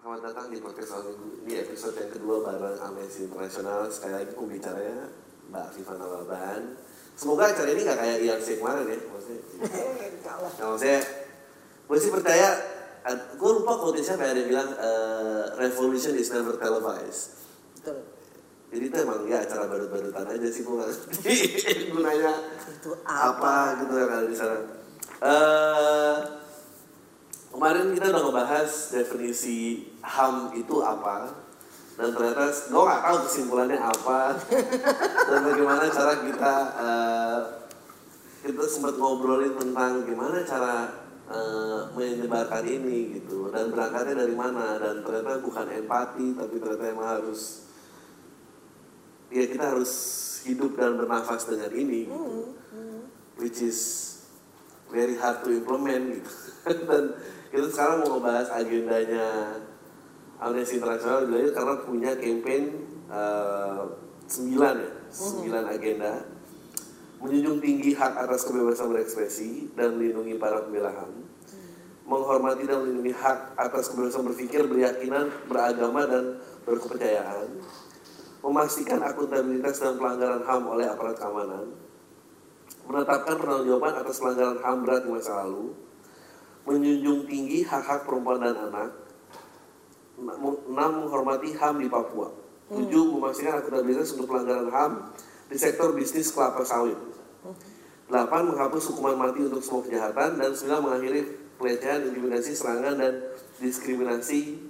Selamat datang di podcast Awal Minggu. Ini episode yang kedua bareng Amnesty International. Sekali lagi pembicaranya Mbak Viva Nawaban. Semoga acara ini gak kayak IRC kemarin ya. Maksudnya, nah, maksudnya gue sih percaya, gue lupa quote siapa yang ada yang bilang, eh, revolution is never televised. Betul. Jadi itu emang ya acara badut-badutan aja sih gue gak ngerti gunanya Itu apa apa? gitu yang ada di sana. Eh kemarin kita udah ngebahas definisi HAM itu apa dan ternyata gue nggak tahu kesimpulannya apa dan bagaimana cara kita eh, kita sempat ngobrolin tentang gimana cara eh, menyebarkan ini gitu dan berangkatnya dari mana dan ternyata bukan empati tapi ternyata emang harus ya kita harus hidup dan bernafas dengan ini gitu which is very hard to implement gitu. Dan kita sekarang mau ngebahas agendanya Amnesty International bilangnya karena punya campaign eh, sembilan ya sembilan agenda. Menjunjung tinggi hak atas kebebasan berekspresi dan melindungi para pembela HAM menghormati dan melindungi hak atas kebebasan berpikir, berkeyakinan, beragama dan berkepercayaan. Memastikan akuntabilitas dan pelanggaran HAM oleh aparat keamanan. Menetapkan pertanggungjawaban atas pelanggaran HAM berat di masa lalu, menjunjung tinggi hak-hak perempuan dan anak, enam menghormati HAM di Papua, tujuh memastikan akuntabilitas untuk pelanggaran HAM di sektor bisnis kelapa sawit, delapan menghapus hukuman mati untuk semua kejahatan, dan sembilan mengakhiri pelecehan, intimidasi, serangan, dan diskriminasi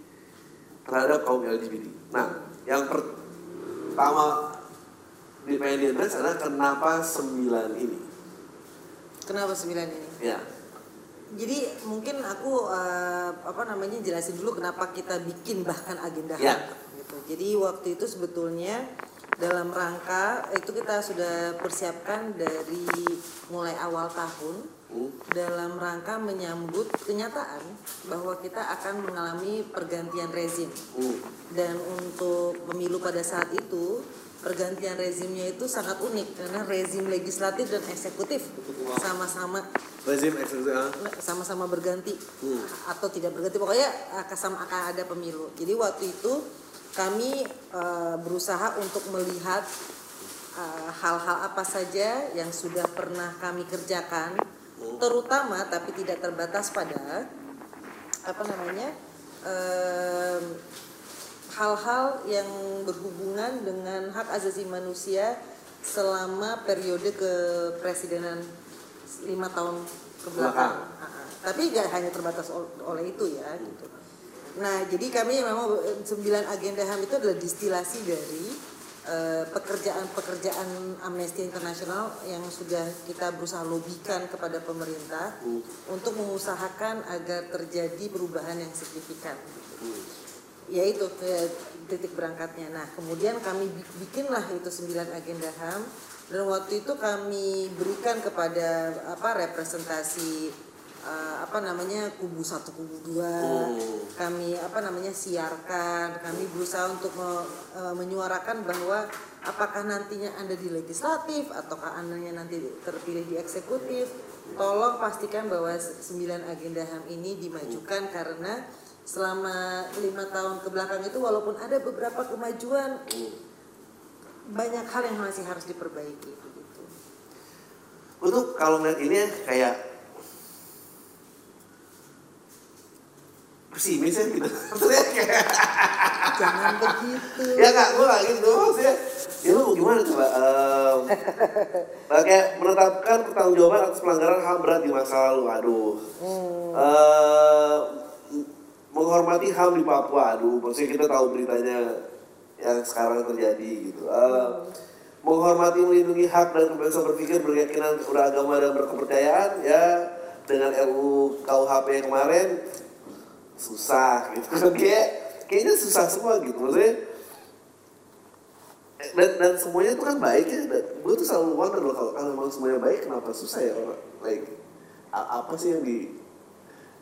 terhadap kaum LGBT. Nah, yang pertama di pengen diadres adalah kenapa sembilan ini. Kenapa sembilan ini? Ya, Jadi mungkin aku eh, apa namanya jelasin dulu kenapa kita bikin bahkan agenda Ya. Gitu. Jadi waktu itu sebetulnya dalam rangka itu kita sudah persiapkan dari mulai awal tahun Hmm. dalam rangka menyambut kenyataan bahwa kita akan mengalami pergantian rezim. Hmm. Dan untuk pemilu pada saat itu pergantian rezimnya itu sangat unik karena rezim legislatif dan eksekutif sama-sama rezim eksekutif ah. sama-sama berganti Hmm. atau tidak berganti pokoknya akan sama akan ada pemilu. Jadi waktu itu kami eh, berusaha untuk melihat hal-hal apa saja yang sudah pernah kami kerjakan terutama tapi tidak terbatas pada apa namanya em, hal-hal yang berhubungan dengan hak asasi manusia selama periode kepresidenan lima tahun ke belakang. Belakang. Tapi gak hanya terbatas ol- oleh itu ya gitu. Nah jadi kami memang eh, sembilan agenda HAM itu adalah distilasi dari eh, pekerjaan-pekerjaan Amnesty International yang sudah kita berusaha lobikan kepada pemerintah Hmm. untuk mengusahakan agar terjadi perubahan yang signifikan. gitu Hmm. Ya itu titik berangkatnya. Nah kemudian kami bi- bikinlah itu sembilan agenda HAM dan waktu itu kami berikan kepada apa representasi eh, apa namanya kubu satu kubu dua Hmm. kami apa namanya siarkan kami berusaha untuk me- eh, menyuarakan bahwa apakah nantinya anda di legislatif ataukah anda nanti terpilih di eksekutif tolong pastikan bahwa sembilan agenda HAM ini dimajukan karena selama lima tahun ke belakang itu walaupun ada beberapa kemajuan banyak hal yang masih harus diperbaiki gitu. Gue tuh kalau ngeliat ini kayak pesimis ya gitu. Maksudnya kayak Jangan begitu. ya nggak gue nggak gitu maksudnya ya lu gimana coba nah, kayak menetapkan pertanggungjawaban atas pelanggaran HAM berat di masa lalu aduh Hmm. Eh, menghormati HAM di Papua. Aduh maksudnya kita tahu beritanya yang sekarang terjadi gitu. Eh, menghormati melindungi hak dan kebebasan berpikir berkeyakinan beragama dan berkepercayaan ya. Dengan RUU KUHP yang kemarin susah gitu. Kayak kayaknya susah semua gitu maksudnya. Dan, dan semuanya itu kan baik ya. Dan gue tuh selalu wonder loh kalau kalau memang semuanya baik kenapa susah ya? Orang like apa sih yang di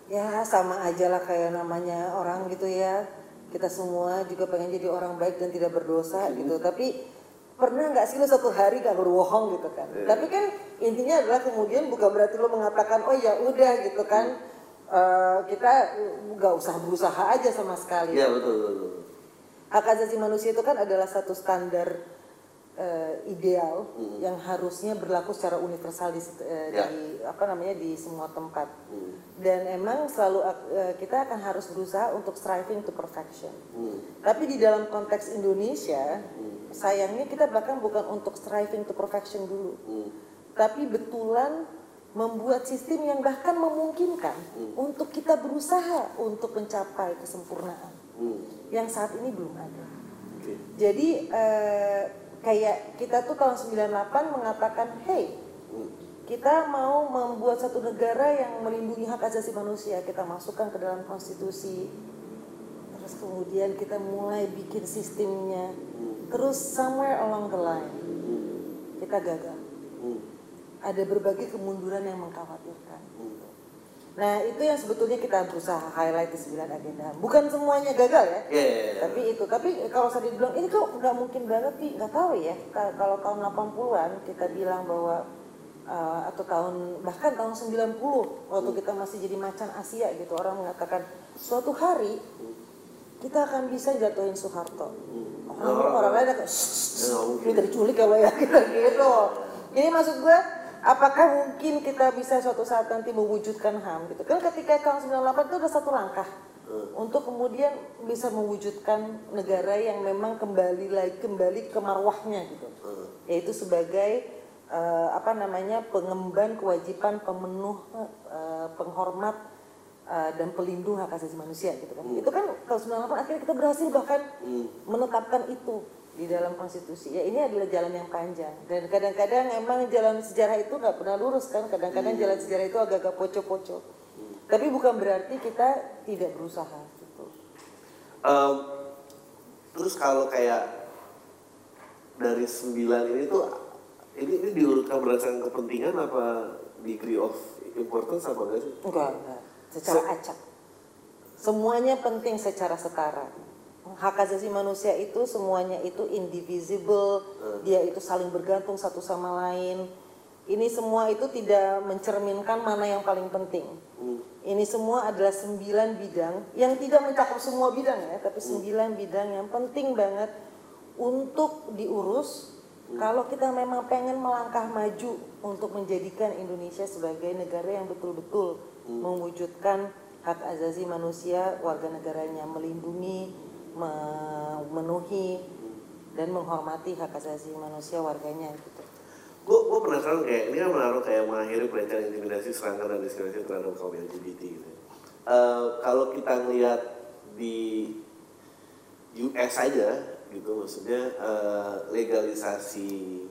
Ya sama aja lah kayak namanya orang gitu ya. Kita semua juga pengen jadi orang baik dan tidak berdosa gitu. Tapi pernah nggak sih lo suatu hari gak berbohong gitu kan? Iya. Tapi kan intinya adalah kemudian bukan berarti lo mengatakan oh ya udah gitu kan. eh, kita nggak usah berusaha aja sama sekali. Betul betul. betul. Hak asasi manusia itu kan adalah satu standar eh, ideal yang harusnya berlaku secara universal di, eh, Ya. di apa namanya di semua tempat. Hmm. Dan emang selalu eh, kita akan harus berusaha untuk striving to perfection. Hmm. Tapi di dalam konteks Indonesia, sayangnya kita bahkan bukan untuk striving to perfection dulu, Hmm. tapi betulan membuat sistem yang bahkan memungkinkan untuk kita berusaha untuk mencapai kesempurnaan Hmm. yang saat ini belum ada. Jadi eh, kayak kita tuh tahun 98 mengatakan, hey, kita mau membuat satu negara yang melindungi hak asasi manusia, kita masukkan ke dalam konstitusi. Terus kemudian kita mulai bikin sistemnya. Terus somewhere along the line kita gagal. Ada berbagai kemunduran yang mengkhawatirkan. Hmm. Nah itu yang sebetulnya kita berusaha highlight di 9 agenda. Bukan semuanya gagal ya. Iya, iya, iya. Tapi itu, tapi kalau saya dibilang ini kok nggak mungkin banget sih, nggak tahu ya. Ka- Kalau tahun 80-an kita bilang bahwa uh, atau tahun bahkan tahun 90 waktu kita masih jadi macan Asia gitu orang mengatakan suatu hari kita akan bisa jatuhin Soeharto. Orang orang lain akan Ya, nggak mungkin. lu dari culik kalau ya kita gitu. Jadi maksud gue apakah mungkin kita bisa suatu saat nanti mewujudkan HAM gitu? Kan ketika tahun 98 itu ada satu langkah untuk kemudian bisa mewujudkan negara yang memang kembali lagi kembali ke marwahnya gitu. Yaitu sebagai eh, apa namanya pengemban kewajiban pemenuh eh, pengormat eh, dan pelindung hak asasi manusia gitu kan. Itu kan tahun 98 akhirnya kita berhasil bahkan menetapkan itu di dalam konstitusi. Ya ini adalah jalan yang panjang. Dan kadang-kadang emang jalan sejarah itu nggak pernah lurus kan? Kadang-kadang jalan sejarah itu agak-agak poco-poco. Tapi bukan berarti kita tidak berusaha gitu. Em, terus kalau kayak dari sembilan ini tuh ini, ini diurutkan berdasarkan kepentingan apa degree of importance apa enggak sih? enggak enggak. Secara acak. Semuanya penting secara setara hak asasi manusia itu semuanya itu indivisible. Dia itu saling bergantung satu sama lain. Ini semua itu tidak mencerminkan mana yang paling penting. Ini semua adalah sembilan bidang yang tidak mencakup semua bidang ya tapi sembilan bidang yang penting banget untuk diurus kalau kita memang pengen melangkah maju untuk menjadikan Indonesia sebagai negara yang betul-betul mewujudkan hak asasi manusia warga negaranya melindungi memenuhi dan menghormati hak asasi manusia warganya gitu. Gue gue penasaran kayak ini kan menaruh kayak mengakhiri perencanaan intimidasi serangan dan diskriminasi terhadap kaum LGBT gitu. Eh, kalau kita ngelihat di US aja gitu maksudnya eh, legalisasi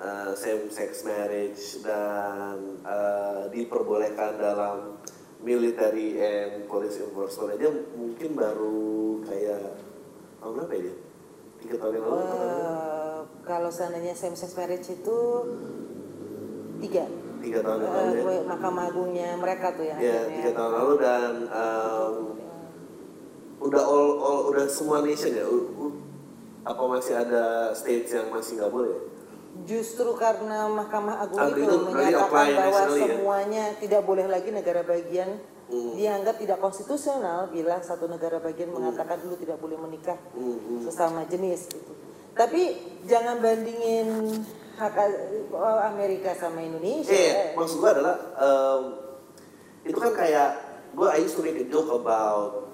eh, same sex marriage dan eh, diperbolehkan dalam military and police enforcement aja mungkin baru kayak tahun berapa ya? Tiga tahun yang lalu? Eh, kalau seandainya same sex marriage itu tiga Tiga tahun yang lalu ya? Eh, Mahkamah Agungnya mereka tuh Ya, akhirnya- tiga tahun lalu dan um, udah all, all udah semua nation ya. U- u- apa masih ada states yang masih nggak boleh? Justru karena Mahkamah Agung itu, itu menyatakan bahwa ya? semuanya tidak boleh lagi negara bagian Hmm. dianggap tidak konstitusional bila satu negara bagian mengatakan dulu tidak boleh menikah Hmm, sesama jenis gitu. Tapi jangan bandingin hak oh, Amerika sama Indonesia. Eh, maksud gua adalah um, itu kan kayak gua I used to make a joke about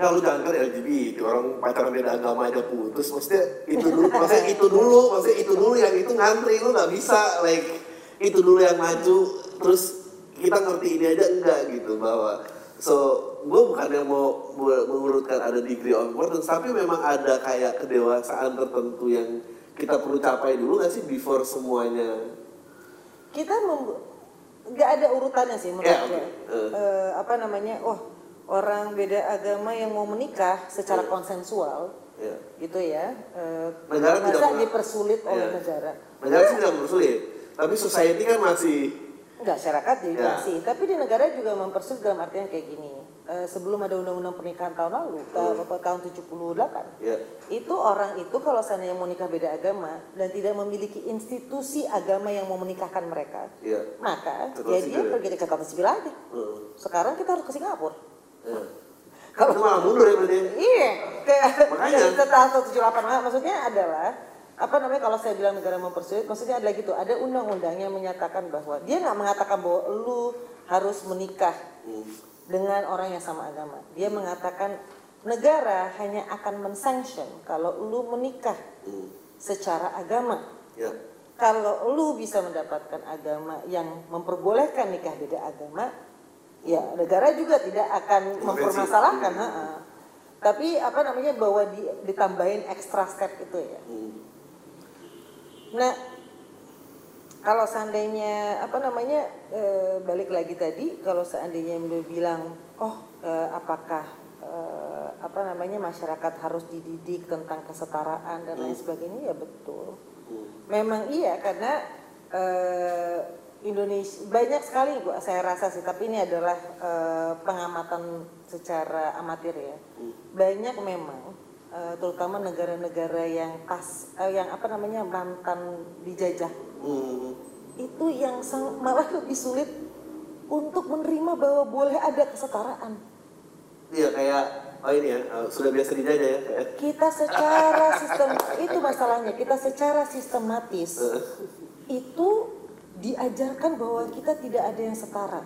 ya lu jangan kan LGBT orang pacaran beda agama aja putus maksudnya itu dulu maksudnya itu dulu maksudnya itu dulu yang itu ngantri lu nggak bisa like itu dulu yang maju terus kita ngerti ini aja enggak gitu bahwa so gue bukan yang mau mengurutkan ada degree of importance tapi memang ada kayak kedewasaan tertentu yang kita perlu capai dulu nggak sih before semuanya Kita nggak ada urutannya sih menurut Ya, oke. gue. Eh. Eh, apa namanya? Oh, orang beda agama yang mau menikah secara konsensual ya gitu ya. Eh, Negara tidak masa dipersulit oleh Iya. negara. negara sih tidak bersulit tapi society kan masih Enggak, masyarakat jadi Ya. Tapi di negara juga mempersulit dalam artian kayak gini. eh, sebelum ada undang-undang pernikahan tahun lalu Hmm. ta- tahun 78 Ya. itu orang itu kalau seandainya mau nikah beda agama dan tidak memiliki institusi agama yang mau menikahkan mereka Ya. maka Ketua ya dia pergi ke kota sipil aja Heeh. sekarang kita harus ke Singapura Ya. Kalau- malah mundur ya berarti. Iya, kayak Makanya. dari 178 mak- maksudnya adalah apa namanya kalau saya bilang negara mempersulit, maksudnya adalah gitu, ada undang-undang yang menyatakan bahwa dia nggak mengatakan bahwa lu harus menikah Hmm. dengan orang yang sama agama. Dia mengatakan negara hanya akan mensanction kalau lu menikah Hmm. secara agama. Ya. Kalau lu bisa mendapatkan agama yang memperbolehkan nikah beda agama, ya negara juga tidak akan mempermasalahkan. Hmm. ha-ha. Tapi apa namanya bahwa di, ditambahin extra step itu ya. Hmm. Nah, kalau seandainya apa namanya eh, balik lagi tadi, kalau seandainya beliau bilang, oh eh, apakah eh, apa namanya masyarakat harus dididik tentang kesetaraan dan lain sebagainya, ya betul. Memang iya karena eh, Indonesia banyak sekali gua saya rasa sih, tapi ini adalah eh, pengamatan secara amatir ya. Banyak memang eh, terutama negara-negara yang pas eh, yang apa namanya mantan dijajah Hmm. itu yang sang- malah lebih sulit untuk menerima bahwa boleh ada kesetaraan. Iya kayak oh ini ya eh, sudah biasa dijajah ya. Kita secara sistem itu masalahnya kita secara sistematis itu diajarkan bahwa kita tidak ada yang setara.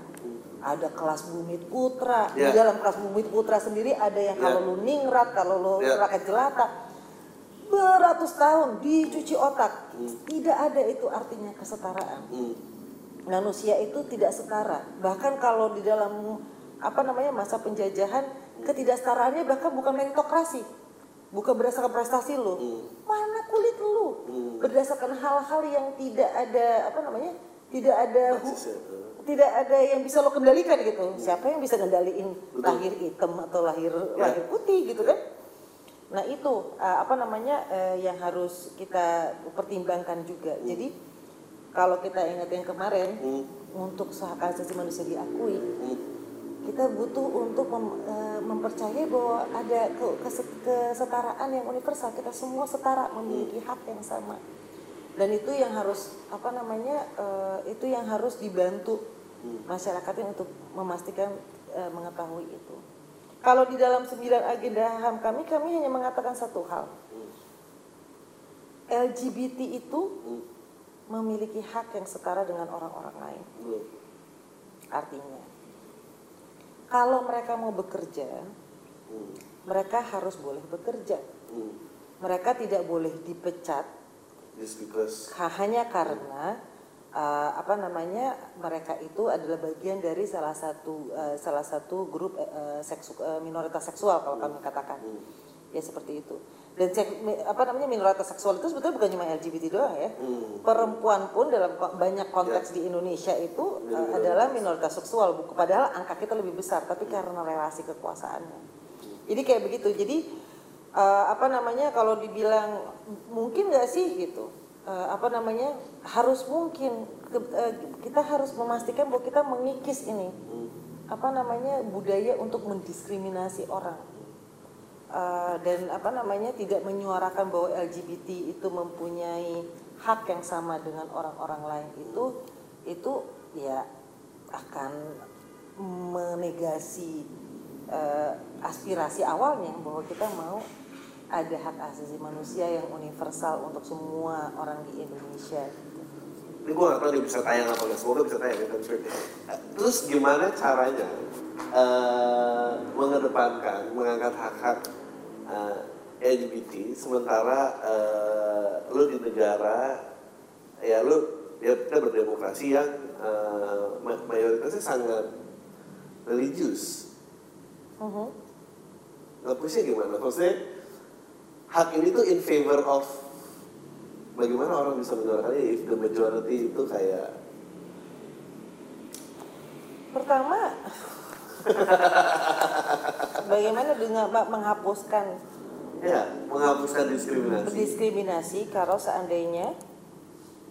Ada kelas bumit putra di Ya. dalam kelas bumit putra sendiri ada yang Ya. kalau lu ningrat kalau lu Ya. rakyat jelata beratus tahun dicuci otak tidak ada itu artinya kesetaraan Hmm. manusia itu tidak setara. Bahkan kalau di dalam apa namanya masa penjajahan ketidaksetaraannya bahkan bukan meritokrasi. Bukan berdasarkan prestasi lu. Mana kulit lu? Berdasarkan hal-hal yang tidak ada apa namanya? Tidak ada eh. tidak ada yang bisa lo kendalikan gitu. Siapa yang bisa kendaliin Betul. lahir hitam atau lahir Ya. lahir putih gitu kan? Nah itu uh, apa namanya uh, yang harus kita pertimbangkan juga. Jadi kalau kita ingat yang kemarin Hmm. untuk hak asasi manusia diakui, Hmm. kita butuh untuk mem- mempercayai bahwa ada ke- kese- kesetaraan yang universal. Kita semua setara memiliki hak yang sama. Dan itu yang harus apa namanya uh, itu yang harus dibantu masyarakatnya untuk memastikan uh, mengetahui itu. Kalau di dalam sembilan agenda HAM kami, kami hanya mengatakan satu hal. LGBT itu Hmm. memiliki hak yang setara dengan orang-orang lain. Artinya, kalau mereka mau bekerja, Hmm. mereka harus boleh bekerja. Hmm. Mereka tidak boleh dipecat Because hanya karena uh, apa namanya mereka itu adalah bagian dari salah satu uh, salah satu grup uh, seksu- uh, minoritas seksual kalau kami katakan. Ya seperti itu. Dan sek- mi- apa namanya minoritas seksual itu sebetulnya bukan cuma LGBT doang ya. Hmm. perempuan pun dalam banyak konteks di Indonesia itu uh, adalah minoritas seksual. Padahal angka kita lebih besar tapi karena relasi kekuasaannya. Jadi kayak begitu. Jadi uh, apa namanya kalau dibilang mungkin nggak sih gitu uh, apa namanya harus mungkin ke- uh, kita harus memastikan bahwa kita mengikis ini apa namanya budaya untuk mendiskriminasi orang. Uh, dan apa namanya tidak menyuarakan bahwa LGBT itu mempunyai hak yang sama dengan orang-orang lain itu itu ya akan menegasi uh, aspirasi awalnya bahwa kita mau ada hak asasi manusia yang universal untuk semua orang di Indonesia. gitu. ini gue gak tau dia bisa tayang apa nggak semoga bisa tayang terus gimana caranya eh, mengedepankan mengangkat hak-hak eh, LGBT sementara eh, lu di negara ya lu ya kita berdemokrasi yang ma- mayoritasnya sangat religius Mhm. ngapusnya gimana maksudnya hak ini tuh in favor of bagaimana orang bisa menyuarakannya if the majority itu kayak Pertama, bagaimana dengan menghapuskan ya menghapuskan diskriminasi diskriminasi kalau seandainya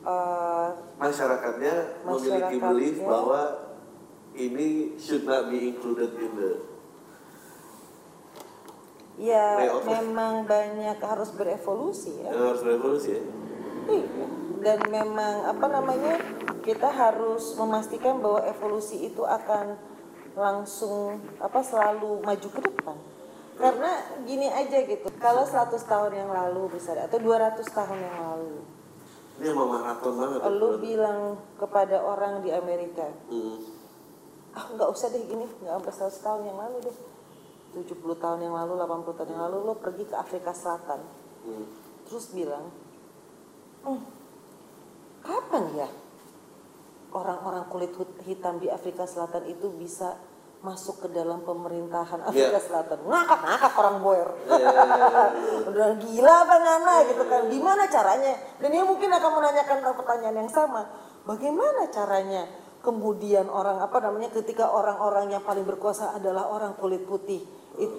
eh, masyarakatnya memiliki Masyarakatnya. belief bahwa ini should not be included in the ya memang banyak harus berevolusi ya yang harus berevolusi ya Iya. dan memang apa namanya kita harus memastikan bahwa evolusi itu akan langsung apa selalu maju ke depan karena gini aja gitu kalau 100 tahun yang lalu misalnya atau 200 tahun yang lalu ini emang maraton banget ya. lu bilang kepada orang di Amerika Hmm. ah nggak usah deh gini nggak sampai 100 tahun yang lalu deh 70 tahun yang lalu 80 tahun yang lalu lo pergi ke Afrika Selatan. Hmm. terus bilang "Hmm, kapan ya orang-orang kulit hitam di Afrika Selatan itu bisa masuk ke dalam pemerintahan Afrika Iya. Selatan? Ngakak-ngakak orang boer. Iya, iya, iya. udah gila apa ngana gitu kan? Gimana caranya? Dan dia mungkin akan menanyakan pertanyaan yang sama. Bagaimana caranya kemudian orang apa namanya ketika orang-orang yang paling berkuasa adalah orang kulit putih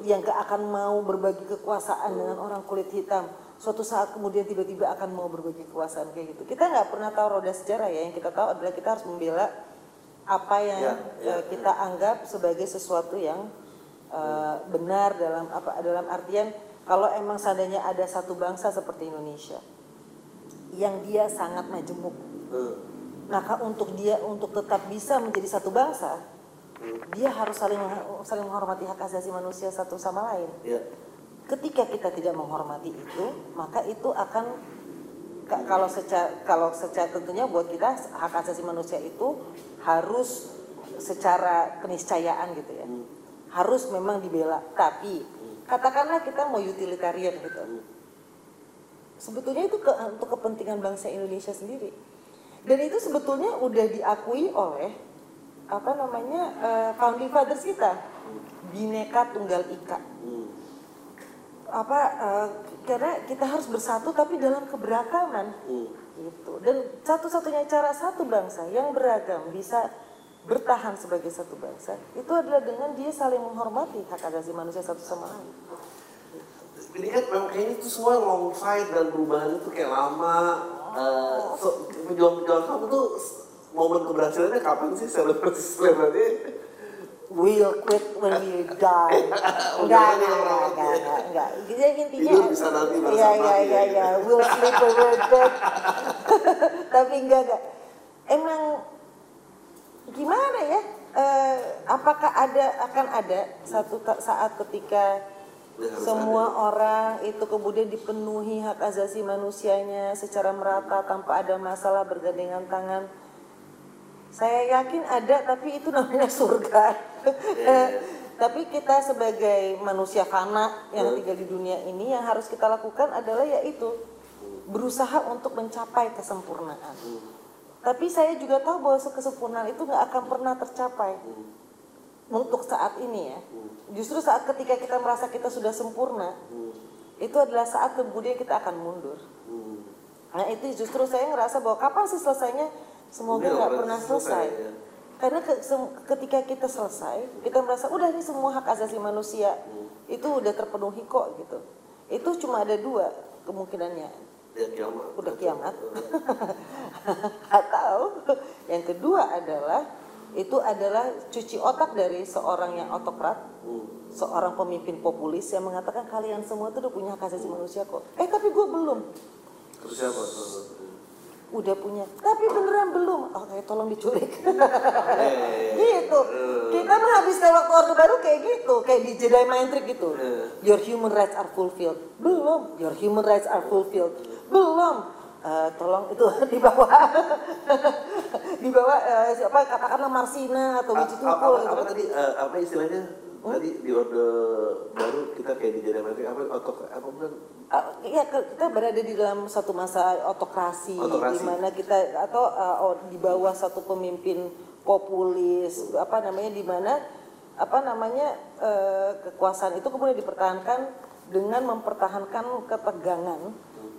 yang akan mau berbagi kekuasaan dengan orang kulit hitam. Suatu saat kemudian tiba-tiba akan mau berbagi kekuasaan kayak gitu. Kita nggak pernah tahu roda sejarah ya. Yang kita tahu adalah kita harus membela apa yang Ya, ya, eh, kita anggap sebagai sesuatu yang eh, benar dalam apa dalam artian kalau emang seandainya ada satu bangsa seperti Indonesia yang dia sangat majemuk. Hmm. maka untuk dia untuk tetap bisa menjadi satu bangsa dia harus saling saling menghormati hak asasi manusia satu sama lain. Ya ketika kita tidak menghormati itu maka itu akan ka- kalau secara kalau secara tentunya buat kita hak asasi manusia itu harus secara keniscayaan gitu ya. Harus memang dibela. Tapi katakanlah kita mau utilitarian gitu. Sebetulnya itu ke, untuk kepentingan bangsa Indonesia sendiri. Dan itu sebetulnya udah diakui oleh apa namanya eh, founding fathers kita. Bineka tunggal ika. Apa eh, karena kita harus bersatu tapi dalam keberagaman. Hmm. gitu. Dan satu-satunya cara satu bangsa yang beragam bisa bertahan sebagai satu bangsa itu adalah dengan dia saling menghormati hak asasi manusia satu sama lain. Ini kan memang kayaknya itu semua long fight dan perubahan itu kayak lama Eh, so, pejuang-pejuang kamu tuh momen keberhasilannya kapan sih selebrasi selebrasi we'll quit when we die. Enggak enggak enggak enggak jadi intinya Tidur bisa nanti iya iya iya iya. We'll sleep when we're dead tapi enggak enggak. Emang gimana ya? Eh, apakah ada akan ada satu saat ketika Ya, semua orang itu kemudian dipenuhi hak asasi manusianya secara merata tanpa ada masalah bergandengan tangan saya yakin ada tapi itu namanya surga. Tapi kita sebagai manusia fana yang tinggal di dunia ini yang harus kita lakukan adalah yaitu berusaha untuk mencapai kesempurnaan. Tapi saya juga tahu bahwa kesempurnaan itu nggak akan pernah tercapai. Untuk saat ini ya. Justru saat ketika kita merasa kita sudah sempurna, itu adalah saat kemudian kita akan mundur. Hmm. Nah itu justru saya ngerasa bahwa kapan sih selesainya? Semoga nggak pernah selesai. selesai, ya. Karena ke- ketika kita selesai, kita merasa udah ini semua hak asasi manusia. Itu udah terpenuhi kok gitu. Itu cuma ada dua kemungkinannya. Ya kiamat. Udah kiamat. Atau yang kedua adalah itu adalah cuci otak dari seorang yang otokrat Hmm. seorang pemimpin populis yang mengatakan kalian semua itu udah punya hak asasi manusia kok. Eh tapi gue belum. Terus siapa udah punya. Tapi beneran belum. Oke tolong diculik. Eh, gitu. Kita menghabiskan waktu orde baru kayak gitu. Kayak di Jedi Mind Trick gitu. Your human rights are fulfilled. Belum. Your human rights are fulfilled. Belum. Eh, tolong itu di bawah. Di bawah eh, siapa? Katakanlah Marsina atau Wiji apa, Tukul apa, gitu apa kan. tadi eh, apa istilahnya tadi di orde baru kita kayak di jadi apa otok apa bukan Ah, Iya, kita berada di dalam satu masa otokrasi, Otokrasi. di mana kita atau uh, di bawah satu pemimpin populis, apa namanya, di mana apa namanya eh, kekuasaan itu kemudian dipertahankan dengan mempertahankan ketegangan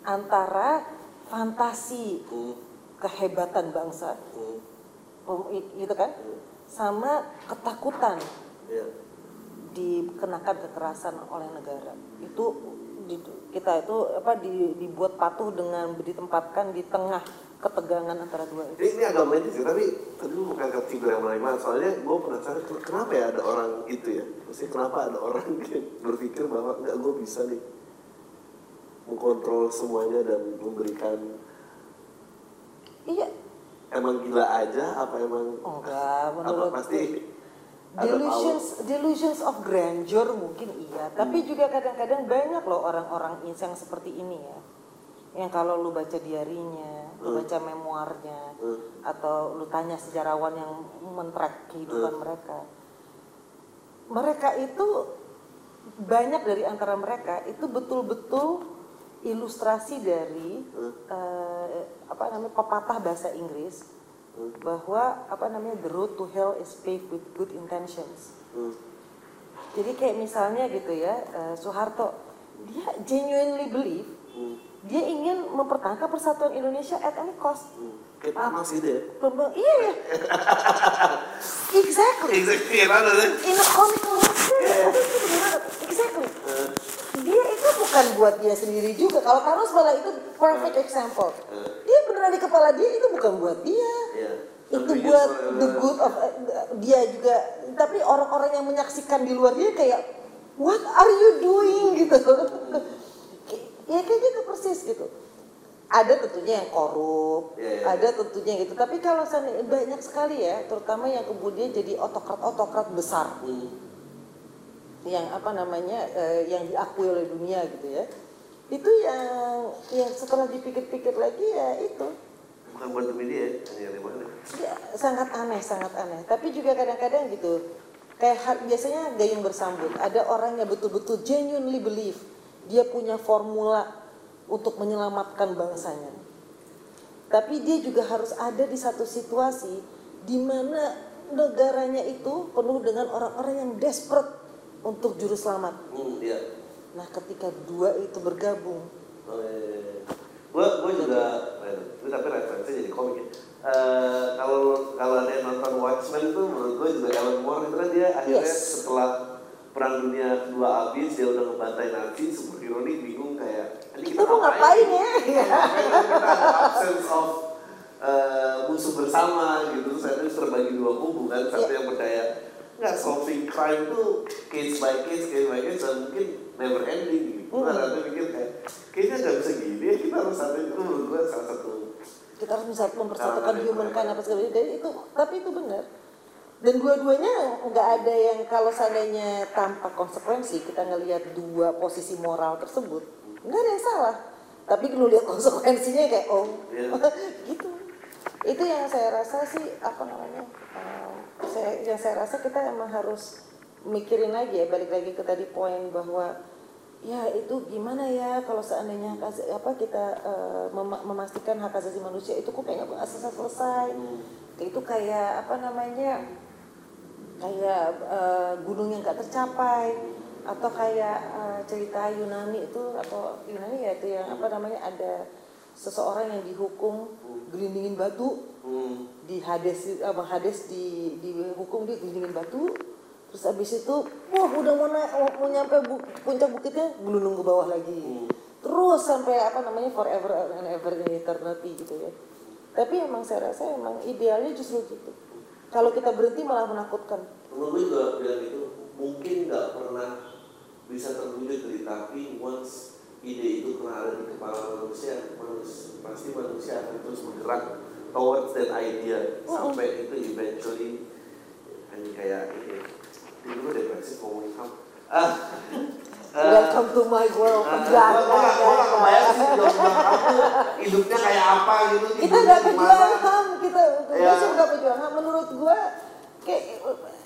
antara fantasi Hmm. kehebatan bangsa, Hmm. gitu kan, sama ketakutan. Ya dikenakan kekerasan oleh negara itu di- kita itu apa di- dibuat patuh dengan ditempatkan di tengah ketegangan antara dua itu. Ini, ini agak melenceng sih, tapi tadi lu ke figur yang menerima. Soalnya gue penasaran ken- kenapa ya ada orang itu ya? Maksudnya kenapa ada orang yang berpikir bahwa nggak gue bisa nih mengkontrol semuanya dan memberikan Iya, emang gila aja apa emang enggak apa menurut pasti ada delusions delusions of grandeur mungkin iya tapi Hmm. juga kadang-kadang banyak loh orang-orang yang seperti ini ya yang kalau lu baca diarinya lu Hmm. baca memoirnya Hmm. atau lu tanya sejarawan yang mentrack kehidupan Hmm. mereka mereka itu banyak dari antara mereka itu betul-betul ilustrasi dari Hmm. eh, apa namanya pepatah bahasa Inggris Hmm. bahwa apa namanya the road to hell is paved with good intentions. Hmm. Jadi kayak misalnya gitu ya eh, Soeharto dia genuinely believe Hmm. dia ingin mempertahankan persatuan Indonesia at any cost. Hmm. Kayak Pak Mas gitu ya? Pembang, iya ya. exactly. Exactly, mana deh? In a comical way. Exactly. Dia itu bukan buat dia sendiri juga. Kalau Thanos malah itu perfect example. Dia beneran di kepala dia itu bukan buat dia. Iya. Itu Tapi buat the good of uh, dia juga. Tapi orang-orang yang menyaksikan di luar dia kayak what are you doing gitu. ya kayak gitu persis gitu. Ada tentunya yang korup, Iya, iya. ada tentunya gitu. Tapi kalau banyak sekali ya, terutama yang kemudian jadi otokrat-otokrat besar Hmm. Yang apa namanya eh, yang diakui oleh dunia gitu ya. Itu yang yang setelah dipikir-pikir lagi ya itu. Bukan buat mana? ya, sangat aneh sangat aneh. Tapi juga kadang-kadang gitu kayak biasanya gayung bersambut. Ada orang yang betul-betul genuinely believe dia punya formula untuk menyelamatkan bangsanya. Tapi dia juga harus ada di satu situasi di mana negaranya itu penuh dengan orang-orang yang desperate untuk juru selamat Hmm, iya. Nah, ketika dua itu bergabung, Oh, iya, iya, iya. Gua, gua juga, itu tapi referensi jadi komik ya. Eh, kalau kalau ada yang nonton Watchmen tuh menurut gua juga Alan Moore itu kan dia akhirnya Yes. setelah perang dunia kedua habis dia udah ngebantai Nazi superhero ini bingung kayak ini kita mau ngapain ya? Kan kita ada absence of eh, musuh bersama gitu terus akhirnya terbagi dua kubu kan satu Iya. yang berdaya nggak solving crime tuh case by case case by case dan mungkin never ending gitu. Mm. gue rata pikir kayak kayaknya nggak bisa gini ya kita harus satu itu menurut gue salah satu kita harus bisa mempersatukan human kind apa segala macam. itu tapi itu benar. Dan dua-duanya nggak ada yang kalau seandainya tanpa konsekuensi kita ngelihat dua posisi moral tersebut nggak ada yang salah. Tapi kalau lihat konsekuensinya kayak oh Iya. gitu itu yang saya rasa sih apa namanya eh, saya yang saya rasa kita emang harus mikirin lagi ya balik lagi ke tadi poin bahwa ya itu gimana ya kalau seandainya apa kita mema- memastikan hak asasi manusia itu kok kayaknya nggak selesai. Selesai itu kayak apa namanya kayak eh, gunung yang gak tercapai atau kayak eh, cerita Yunani itu atau Yunani ya itu yang apa namanya ada seseorang yang dihukum gelindingin batu hmm, di Hades apa Hades di dihukum dia gelindingin batu terus abis itu wah udah mau naik mau, nyampe bu- puncak bukitnya gelundung ke bawah lagi. Terus sampai apa namanya forever and ever in eternity gitu ya. Tapi emang saya rasa emang idealnya justru gitu. Kalau kita berhenti malah menakutkan. Menurut gue juga bilang itu mungkin nggak pernah bisa terwujud dari tapi once ide itu pernah ada di kepala manusia manusia pasti manusia akan terus bergerak towards that idea. Sampai itu eventually hanya kayak ini gue depresi ngomongin ham ah. Welcome to my world nggak- gua nggak enggak, kebayang sih bang kamu. Hidupnya kayak apa gitu kita gimana. pejuang ham kita Ya. Nggak pejuang ham menurut gua kayak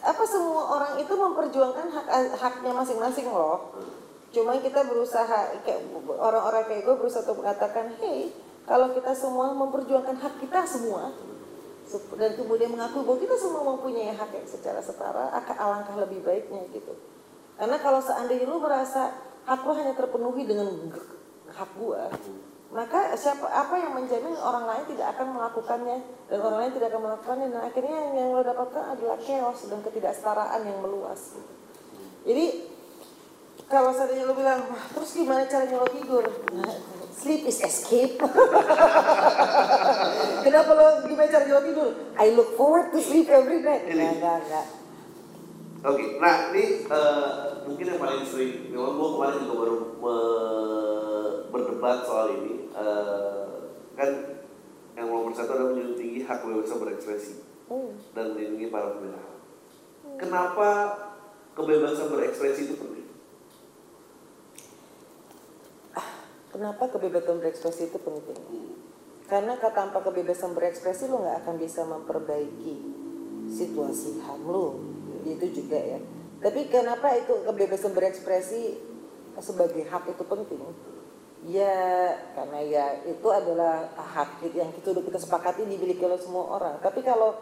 apa semua orang itu memperjuangkan hak haknya masing-masing loh cuma kita berusaha kayak orang-orang kayak gue berusaha untuk mengatakan hey kalau kita semua memperjuangkan hak kita semua dan kemudian mengakui bahwa kita semua mempunyai hak yang secara setara akan alangkah lebih baiknya gitu karena kalau seandainya lu merasa hak lu hanya terpenuhi dengan hak gua maka siapa apa yang menjamin orang lain tidak akan melakukannya dan orang lain tidak akan melakukannya dan akhirnya yang, yang lo dapatkan adalah chaos dan ketidaksetaraan yang meluas gitu. jadi kalau seandainya lo bilang terus gimana caranya lo tidur nah, sleep is escape. Kenapa lo gimana cara jawab tidur? I look forward to sleep every night. Enggak, enggak, enggak. Oke, nah ini eh, mungkin yang paling sering, memang gue kemarin juga baru me- berdebat soal ini. Eh, kan yang nomor satu adalah menjunjung tinggi hak kebebasan berekspresi Hmm. dan melindungi para pembela HAM. Kenapa kebebasan berekspresi itu penting? Kenapa kebebasan berekspresi itu penting? Karena ka- tanpa kebebasan berekspresi lo nggak akan bisa memperbaiki situasi ham lo. Itu juga ya. Tapi kenapa itu kebebasan berekspresi sebagai hak itu penting? Ya karena ya itu adalah hak yang kita udah kita sepakati dimiliki oleh semua orang. Tapi kalau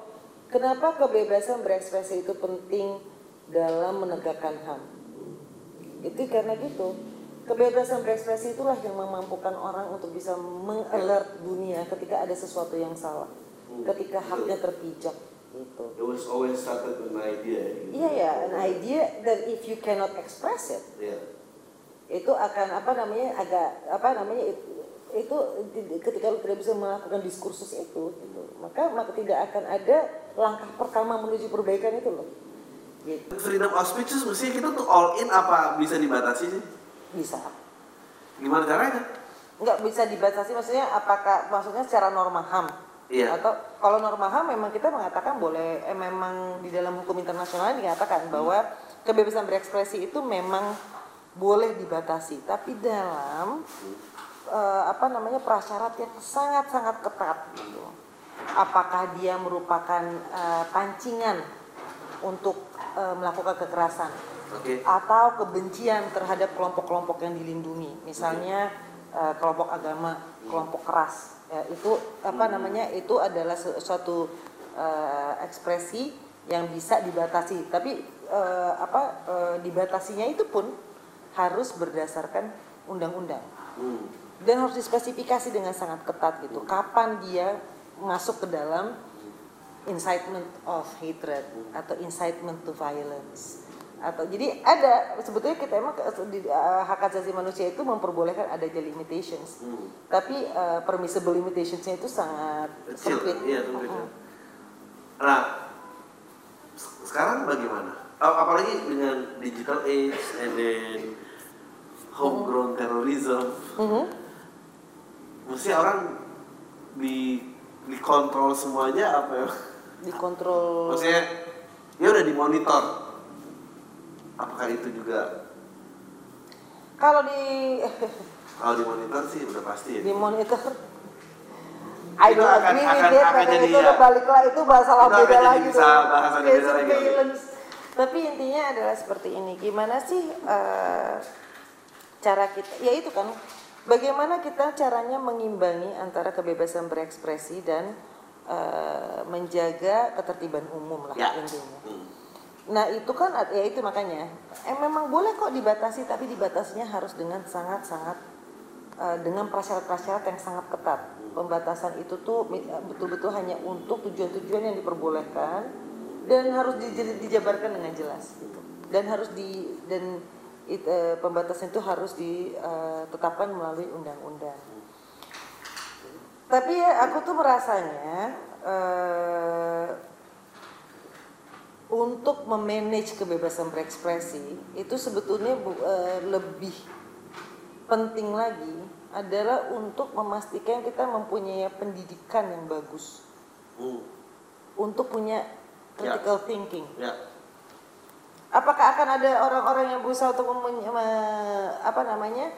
kenapa kebebasan berekspresi itu penting dalam menegakkan HAM? Itu karena gitu. Kebebasan berekspresi itulah yang memampukan orang untuk bisa mengalert dunia ketika ada sesuatu yang salah. Ketika haknya terpijak gitu. It was always started with an idea. Gitu. Iya ya, an idea that if you cannot express it, Iya. itu akan apa namanya agak apa namanya itu, itu ketika lu tidak bisa melakukan diskursus itu gitu, maka maka tidak akan ada langkah pertama menuju perbaikan itu loh. Gitu. Freedom of speech itu mestinya kita tuh all in apa bisa dibatasi sih? Bisa. Gimana caranya? nggak bisa dibatasi maksudnya apakah maksudnya secara norma HAM Iya. atau kalau norma HAM memang kita mengatakan boleh eh, memang di dalam hukum internasional dinyatakan bahwa kebebasan berekspresi itu memang boleh dibatasi tapi dalam eh, apa namanya prasyarat yang sangat-sangat ketat gitu. Apakah dia merupakan eh, pancingan untuk eh, melakukan kekerasan Oke. atau kebencian terhadap kelompok-kelompok yang dilindungi, misalnya eh, kelompok agama, kelompok keras, ya, itu apa namanya itu adalah su- suatu eh, ekspresi yang bisa dibatasi, tapi eh, apa eh, dibatasinya itu pun harus berdasarkan undang-undang. Hmm. dan harus dispesifikasi dengan sangat ketat gitu. Kapan dia masuk ke dalam incitement of hatred atau incitement to violence atau jadi ada sebetulnya kita emang di uh, hak asasi manusia itu memperbolehkan ada limitations Hmm. tapi uh, permissible limitationsnya itu sangat Kecil. sempit Iya, sempit. Mm-mm. Nah, se- sekarang bagaimana? Ap- Apalagi dengan digital age and then homegrown terrorism, Mhm. mesti orang di dikontrol semuanya apa ya? dikontrol Maksudnya dia udah dimonitor. Apakah itu juga kalau di kalau dimonitor sih udah pasti ya. di monitor I don't akan- agree akan- with it, akan karena jadi itu ya. udah balik lah itu Itu akan beda lagi bisa Kayak beda lagi. Tapi intinya adalah seperti ini, gimana sih eh, cara kita, ya itu kan, bagaimana kita caranya mengimbangi antara kebebasan berekspresi dan eh, menjaga ketertiban umum lah Ya. intinya. Hmm. Nah itu kan ya itu makanya eh, memang boleh kok dibatasi tapi dibatasinya harus dengan sangat-sangat eh, dengan prasyarat-prasyarat yang sangat ketat. Pembatasan itu tuh eh, betul-betul hanya untuk tujuan-tujuan yang diperbolehkan dan harus di- dijabarkan dengan jelas gitu. Dan harus di dan it- eh, pembatasan itu harus ditetapkan melalui undang-undang. Tapi ya aku tuh merasanya untuk memanage kebebasan berekspresi itu sebetulnya eh, lebih penting lagi adalah untuk memastikan kita mempunyai pendidikan yang bagus Hmm. untuk punya critical thinking. Ya. Apakah akan ada orang-orang yang berusaha untuk me- apa namanya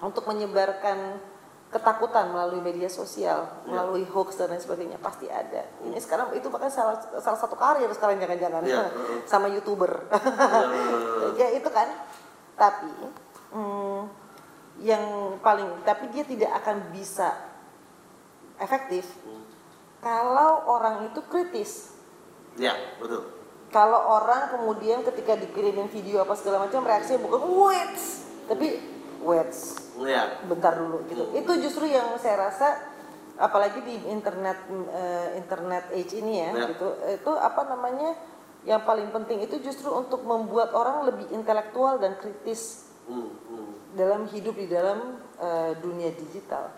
untuk menyebarkan ketakutan melalui media sosial, melalui hoax dan lain sebagainya pasti ada. Ini sekarang itu bahkan salah salah satu karir sekarang jangan-jangan Iya. sama youtuber. ya itu kan. Tapi hmm, yang paling tapi dia tidak akan bisa efektif kalau orang itu kritis. Ya, betul. Kalau orang kemudian ketika dikirimin video apa segala macam reaksinya bukan wait, tapi wait, Ya. bentar dulu gitu. Itu justru yang saya rasa apalagi di internet eh, internet age ini ya, Ya. gitu. Itu apa namanya? Yang paling penting itu justru untuk membuat orang lebih intelektual dan kritis Hmm, hmm. dalam hidup di dalam eh, dunia digital.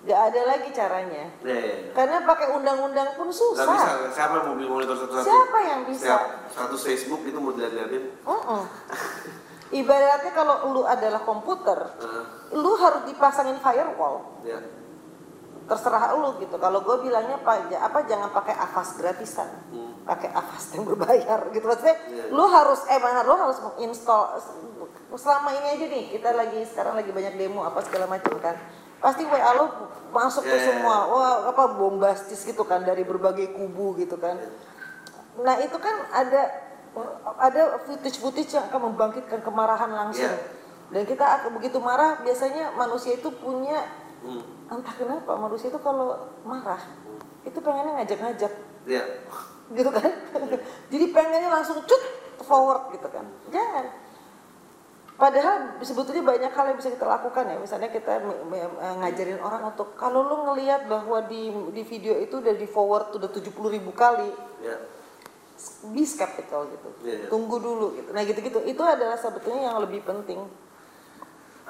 Gak ada lagi caranya. Ya, ya, ya. Karena pakai undang-undang pun Gak susah. bisa, siapa yang mau beli monitor satu-satu? Siapa yang bisa? Setiap status Facebook itu mau dilihat-lihatin. Mm-mm. Ibaratnya kalau lu adalah komputer, Eh, lu harus dipasangin firewall. ya. Terserah lu gitu. Kalau gue bilangnya apa, apa jangan pakai Avast gratisan, Hmm. pakai Avast yang berbayar gitu. Maksudnya Iya. lu harus emang lu harus menginstall selama ini aja nih kita lagi sekarang lagi banyak demo apa segala macam kan pasti WA lu masuk tuh Iya, iya, semua wah apa bombastis gitu kan dari berbagai kubu gitu kan nah itu kan ada ada footage-footage yang akan membangkitkan kemarahan langsung Iya. dan kita akan begitu marah biasanya manusia itu punya Hmm. entah kenapa manusia itu kalau marah itu pengennya ngajak-ngajak Ya. gitu kan jadi pengennya langsung cut forward gitu kan jangan padahal sebetulnya banyak hal yang bisa kita lakukan ya misalnya kita ngajarin orang untuk kalau lu ngelihat bahwa di di video itu udah di forward udah 70 ribu kali Ya. Be skeptical gitu. Iya, iya. tunggu dulu gitu. Nah gitu gitu itu adalah sebetulnya yang lebih penting.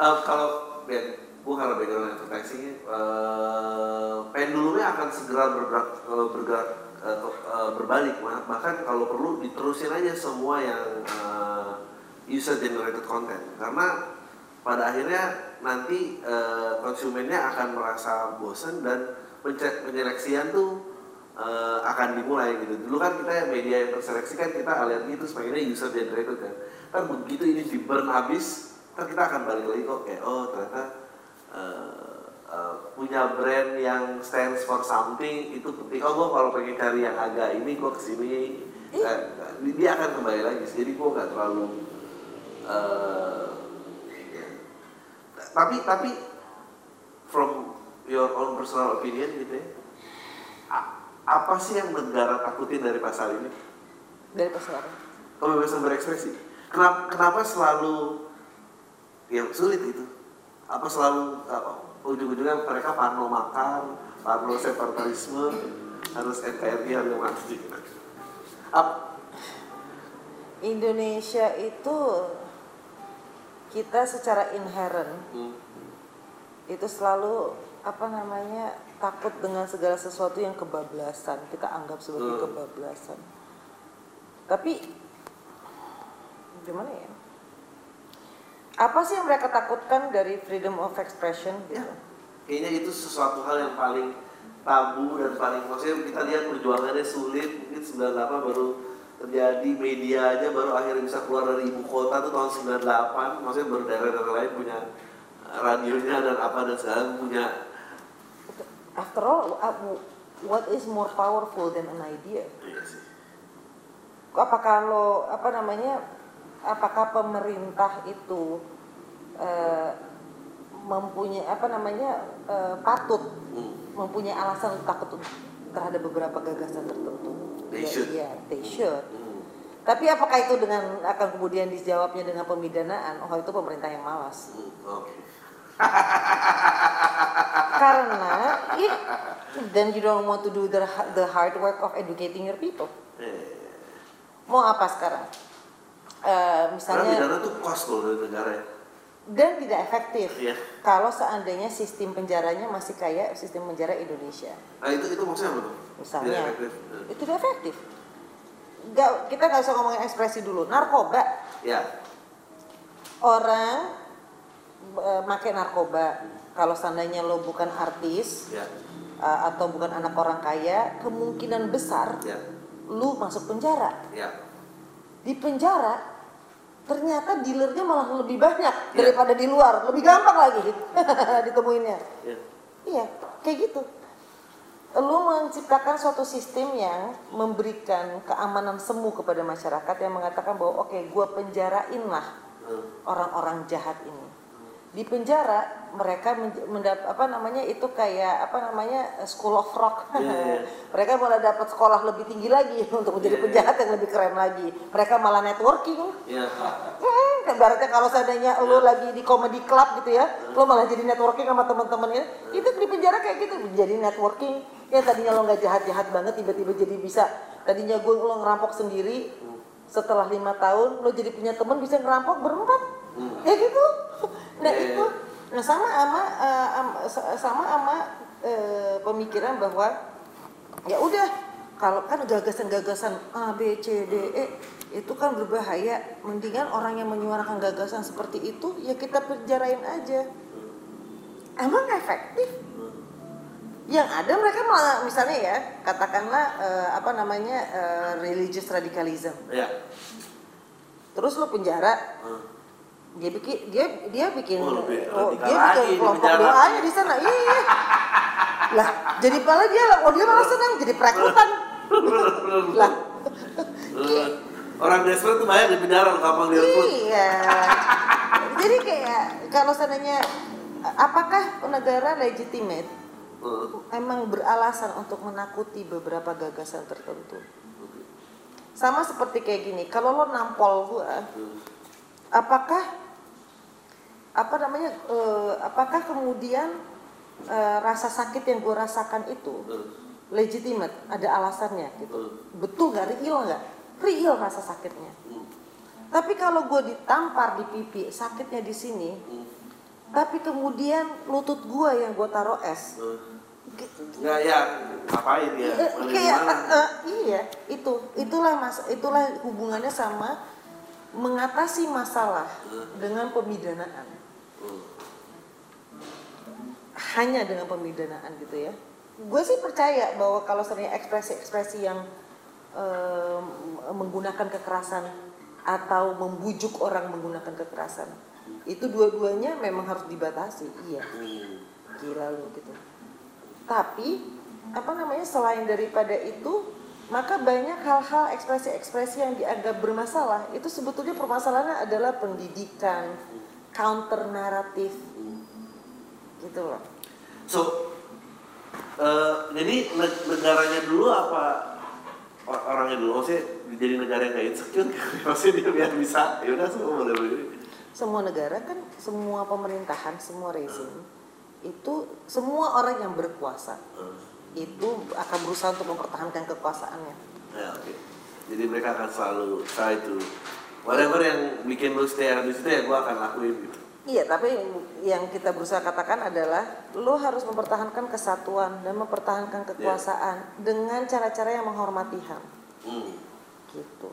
Eh, kalau ya, gue karena background advertising, eh pengen dulunya akan segera bergerak, eh, bergerak eh, eh, berbalik, Bah- bahkan kalau perlu diterusin aja semua yang eh, user generated content, karena pada akhirnya nanti eh, konsumennya akan merasa bosen dan penyeleksian tuh eh, akan dimulai gitu. Dulu kan kita media yang terseleksi kan kita alergi itu sebagai user generated kan. Kan begitu ini di burn habis, kan kita akan balik lagi kok kayak oh ternyata eh, eh, punya brand yang stands for something itu penting. Oh gue kalau pengen cari yang agak ini gue ke sini. Eh, dia akan kembali lagi. Jadi gue gak terlalu ya. tapi tapi from your own personal opinion gitu ya apa sih yang negara takutin dari pasal ini? Dari pasaran kebebasan berekspresi. Kenapa kenapa selalu yang sulit itu? Apa selalu apa, ujung-ujungnya mereka parno makar parno separatisme harus NKRI harus mati Indonesia itu kita secara inherent hmm, itu selalu apa namanya takut dengan segala sesuatu yang kebablasan. Kita anggap sebagai Hmm. kebablasan. Tapi gimana ya? Apa sih yang mereka takutkan dari freedom of expression ya. Gitu kayaknya itu sesuatu hal yang paling tabu dan paling maksudnya kita lihat perjuangannya sulit. Mungkin 98 baru terjadi media aja baru akhirnya bisa keluar dari ibu kota tuh tahun 98 maksudnya baru daerah-daerah lain punya radionya dan apa dan sekarang punya after all uh, what is more powerful than an idea iya sih apakah lo apa namanya apakah pemerintah itu eh, mempunyai apa namanya eh, patut Hmm. mempunyai alasan untuk takut terhadap beberapa gagasan tertentu They Ya, should. iya, they should Hmm. tapi apakah itu dengan akan kemudian dijawabnya dengan pemidanaan oh itu pemerintah yang malas Hmm. oke karena it, then you don't want to do the the hard work of educating your people. Eh. mau apa sekarang? Karena misalnya pidana tuh cost loh dari negara ya. Dan tidak efektif. Iya. kalau seandainya sistem penjaranya masih kayak sistem penjara Indonesia. Nah itu itu maksudnya apa tuh? Misalnya. Tidak efektif. Eh. itu tidak efektif. Nggak kita nggak usah ngomongin ekspresi dulu. Narkoba. Ya. Orang make narkoba kalau seandainya lo bukan artis ya e, atau bukan anak orang kaya kemungkinan besar ya lu masuk penjara ya di penjara ternyata dealernya malah lebih banyak Iya. daripada di luar lebih gampang lagi ditemuinnya ya Iya, kayak gitu. Lu menciptakan suatu sistem yang memberikan keamanan semu kepada masyarakat yang mengatakan bahwa oke, gua penjarain lah Hmm. orang-orang jahat ini. Di penjara mereka menj- mendap apa namanya itu kayak apa namanya school of rock. Iya, iya. mereka malah dapat sekolah lebih tinggi lagi untuk menjadi Iya, iya. penjahat yang lebih keren lagi. Mereka malah networking. ya Hmm, ibaratnya kalau seandainya lo lagi di comedy club gitu ya, lo malah jadi networking sama teman-temannya. Itu di penjara kayak gitu, jadi networking. Ya tadinya lo nggak jahat-jahat banget, tiba-tiba jadi bisa. Tadinya gue lo ngerampok sendiri, setelah lima tahun lo jadi punya teman bisa ngerampok berempat. Hmm. Ya gitu. Nah itu, nah sama ama, am- sa- sama ama eh, pemikiran bahwa ya udah kalau kan gagasan-gagasan A B C D E itu kan berbahaya. Mendingan orang yang menyuarakan gagasan seperti itu ya kita penjarain aja. Emang efektif? Yang ada mereka malah misalnya ya katakanlah eh, apa namanya eh, religious radicalism. Ya. Terus lo penjara Hmm. Dia bikin dia dia bikin Oh, lebih oh, dia bikin kelompok doanya di sana. Iya lah jadi malah dia oh dia malah senang jadi perekrutan. Lah. Eh, Orang desperate tuh banyak di penjara gampang direkrut. iya. Jadi kayak kalau seandainya apakah negara legitimate? Eh, emang beralasan untuk menakuti beberapa gagasan tertentu? Sama seperti kayak gini kalau lo nampol gua apakah apa namanya eh, apakah kemudian eh, rasa sakit yang gue rasakan itu legitimate? Ada alasannya gitu. Betul. Nggak? Real nggak? Real rasa sakitnya. Hmm, tapi kalau gue ditampar di pipi sakitnya di sini hmm, tapi kemudian lutut gue yang gue taruh es eh. Nggak ya, ngapain ya? Mana kayak eh, iya itu itulah mas itulah hubungannya sama mengatasi masalah dengan pemidanaan. Hanya dengan pemidanaan gitu ya. Gue sih percaya bahwa kalau sebenarnya ekspresi-ekspresi yang em, menggunakan kekerasan atau membujuk orang menggunakan kekerasan itu dua-duanya memang harus dibatasi. Iya. Gila lu gitu. Tapi apa namanya selain daripada itu maka banyak hal-hal ekspresi-ekspresi yang dianggap bermasalah itu sebetulnya permasalahannya adalah pendidikan counter naratif. Gitu loh. So, eh, jadi ne- negaranya dulu apa or- orangnya dulu? Maksudnya jadi negara yang kayak insecure, maksudnya dia biar bisa, ya udah semua boleh begini. semua negara kan semua pemerintahan semua rezim itu semua orang yang berkuasa. Eh, itu akan berusaha untuk mempertahankan kekuasaannya Ya oke. Jadi mereka akan selalu try to whatever yang bikin lu stay di situ ya gue akan lakuin gitu. Iya, tapi yang kita berusaha katakan adalah lo harus mempertahankan kesatuan dan mempertahankan kekuasaan dengan cara-cara yang menghormati HAM, Hmm. gitu.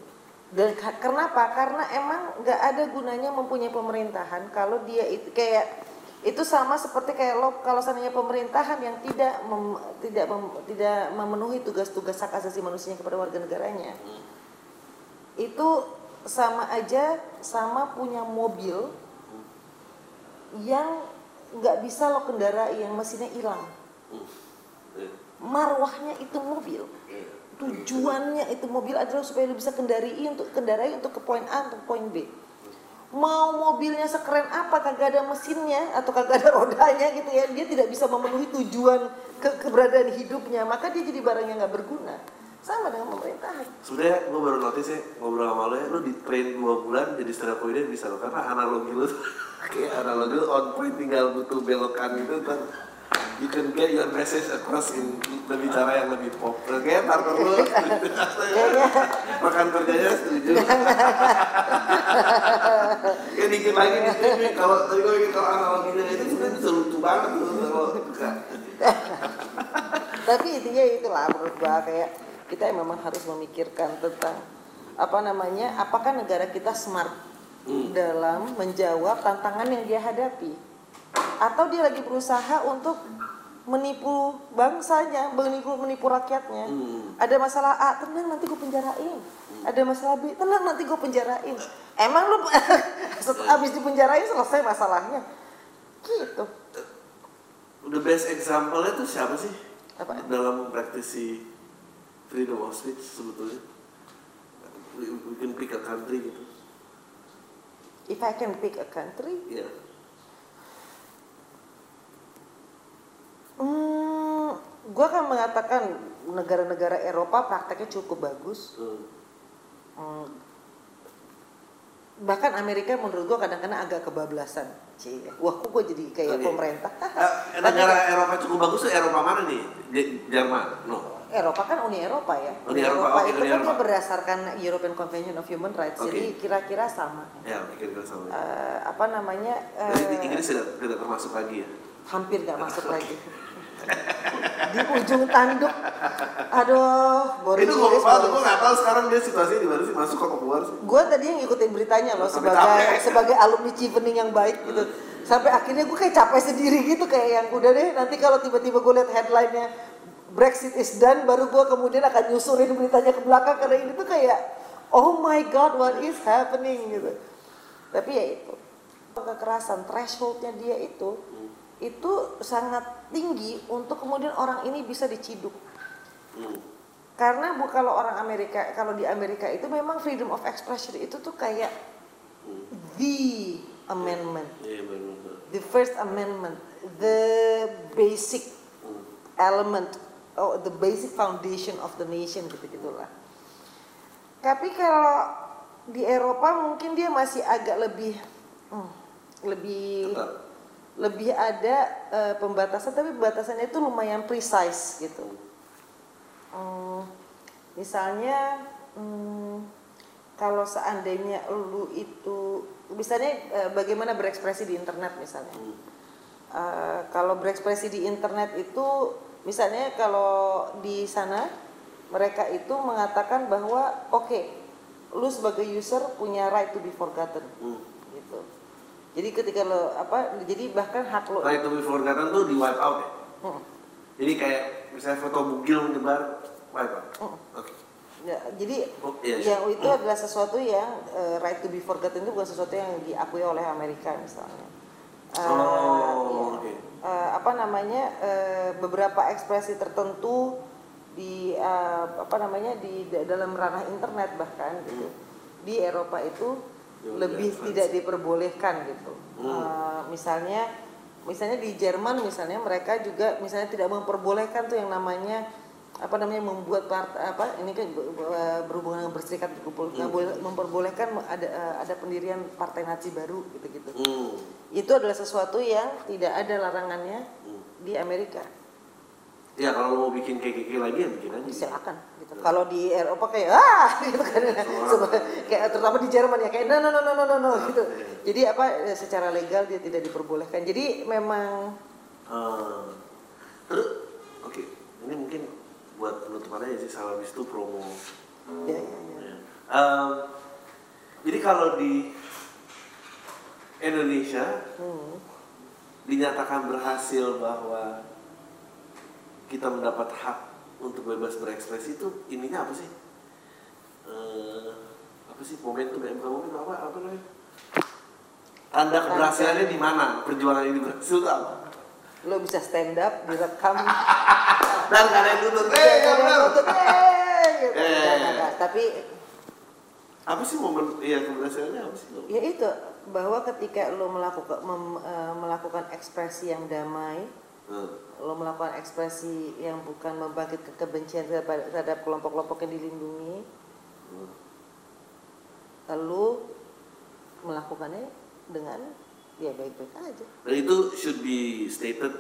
Dan kenapa? Karena emang nggak ada gunanya mempunyai pemerintahan kalau dia itu kayak itu sama seperti kayak lo kalau seandainya pemerintahan yang tidak mem- tidak mem- tidak memenuhi tugas-tugas hak asasi manusia kepada warga negaranya itu sama aja sama punya mobil yang nggak bisa lo kendarai yang mesinnya hilang Hmm. Ya. marwahnya itu mobil Ya. tujuannya itu mobil adalah supaya lo bisa kendarai untuk kendarai untuk ke poin A untuk poin B mau mobilnya sekeren apa kagak ada mesinnya atau kagak ada rodanya gitu ya dia tidak bisa memenuhi tujuan ke keberadaan hidupnya maka dia jadi barang yang nggak berguna. Sama dengan pemerintahan. Sebenarnya gue baru notice ya ngobrol sama lo ya, lo di train dua bulan jadi up comedian bisa lo karena analogi lo kayak analogi lo on point tinggal butuh belokan itu kan you can get your message across in lebih cara yang lebih pop. Kayak partner lo makan kerjanya setuju. ya dikit lagi di kalau tadi gue bikin kalau analoginya itu sebenarnya lucu banget tuh kalau tapi intinya itulah menurut gua kayak kita memang harus memikirkan tentang apa namanya apakah negara kita smart dalam menjawab tantangan yang dia hadapi? Atau dia lagi berusaha untuk menipu bangsanya menipu menipu rakyatnya Hmm. ada masalah A tenang nanti gue penjarain ada masalah B tenang nanti gue penjarain emang lu habis dipenjarain selesai masalahnya gitu The best example-nya tuh siapa sih? Apa? Dalam praktisi freedom of speech sebetulnya. We, we can pick a country gitu. if I can pick a country Ya. Gue akan mengatakan negara-negara Eropa prakteknya cukup bagus. Hmm. Hmm, bahkan Amerika menurut gue kadang-kadang agak kebablasan. Cie, wah kok gue jadi kayak Oke. pemerintah. Eh, negara Eropa cukup bagus tuh Eropa mana nih? Jerman? No. Eropa kan Uni Eropa ya. Uni Eropa, oke, itu Uni kan dia Eropa. berdasarkan European Convention of Human Rights. Oke. Jadi kira-kira sama. Ya, kira-kira sama. Eh, apa namanya? eh, di Inggris tidak, tidak termasuk lagi ya? hampir nggak masuk lagi. Di ujung tanduk. Aduh, boring itu gue banget, gue nggak tahu sekarang dia situasinya di mana sih, masuk kok keluar sih. gue tadi yang ngikutin beritanya loh Sampai sebagai capek. sebagai alumni Chevening yang baik gitu sampai akhirnya gue kayak capek sendiri gitu kayak yang udah deh nanti kalau tiba-tiba gue lihat headline-nya Brexit is done baru gue kemudian akan nyusurin beritanya ke belakang karena ini tuh kayak oh my god what is happening gitu tapi ya itu kekerasan thresholdnya dia itu itu sangat tinggi untuk kemudian orang ini bisa diciduk Hmm. karena bu kalau orang Amerika kalau di Amerika itu memang freedom of expression itu tuh kayak the amendment Iya benar. the first amendment the basic Hmm. element oh the basic foundation of the nation gitu gitulah tapi kalau di Eropa mungkin dia masih agak lebih hmm, lebih Ketat. Lebih ada eh, pembatasan tapi pembatasannya itu lumayan precise gitu Hmm, misalnya hmm, kalau seandainya lu itu misalnya eh, bagaimana berekspresi di internet misalnya Hmm. Eh, kalau berekspresi di internet itu misalnya kalau di sana mereka itu mengatakan bahwa oke lu sebagai user punya right to be forgotten Hmm. Jadi ketika lo apa jadi bahkan hak lo Right to be forgotten tuh di wipe out ya? Hmm. Jadi kayak misalnya foto bugil menyebar, wipe out. Hmm. Oke. Ya, jadi Oh, iya, yang itu adalah sesuatu yang eh, right to be forgotten itu bukan sesuatu yang diakui oleh Amerika misalnya. Eh, Oh, ya. oke. Eh, apa namanya eh, beberapa ekspresi tertentu di eh, apa namanya di da- dalam ranah internet bahkan gitu di Eropa itu lebih tidak diperbolehkan gitu. Hmm. Eh, misalnya misalnya di Jerman misalnya mereka juga misalnya tidak memperbolehkan tuh yang namanya apa namanya membuat part, apa ini kan ber- ber- berhubungan dengan berserikat berkumpul nggak boleh memperbolehkan ada eh, ada pendirian partai Nazi baru gitu-gitu Hmm. itu adalah sesuatu yang tidak ada larangannya Hmm. di Amerika Ya kalau mau bikin KKK lagi ya bikin aja. silakan gitu kalau di Eropa kayak ah gitu kan Seba- kayak terutama di Jerman ya kayak no no no no no no, no gitu jadi apa eh, secara legal dia tidak diperbolehkan jadi memang terus, oke, ini mungkin buat penutupan aja sih, salah itu promo. ya, ya, ya. Ya. Em, jadi kalau di Indonesia Hmm. dinyatakan berhasil bahwa kita mendapat hak untuk bebas berekspresi itu ininya apa sih? Eh, apa sih momentum ya? Bukan momentum apa? Apa namanya? Tanda keberhasilannya di mana? Perjuangan ini berhasil itu apa? lo bisa stand up direkam Dan gak ada yang nuntut. Eh, Iya, ya benar. "Eh," gitu. Eh. Tapi Apa sih momen? Iya keberhasilannya apa sih? ya itu bahwa ketika lo melakukan mem- eh, melakukan ekspresi yang damai Hmm. lo melakukan ekspresi yang bukan membangkitkan kebencian terhadap, kelompok-kelompok yang dilindungi Hmm. lalu melakukannya dengan ya baik-baik aja Dan itu should be stated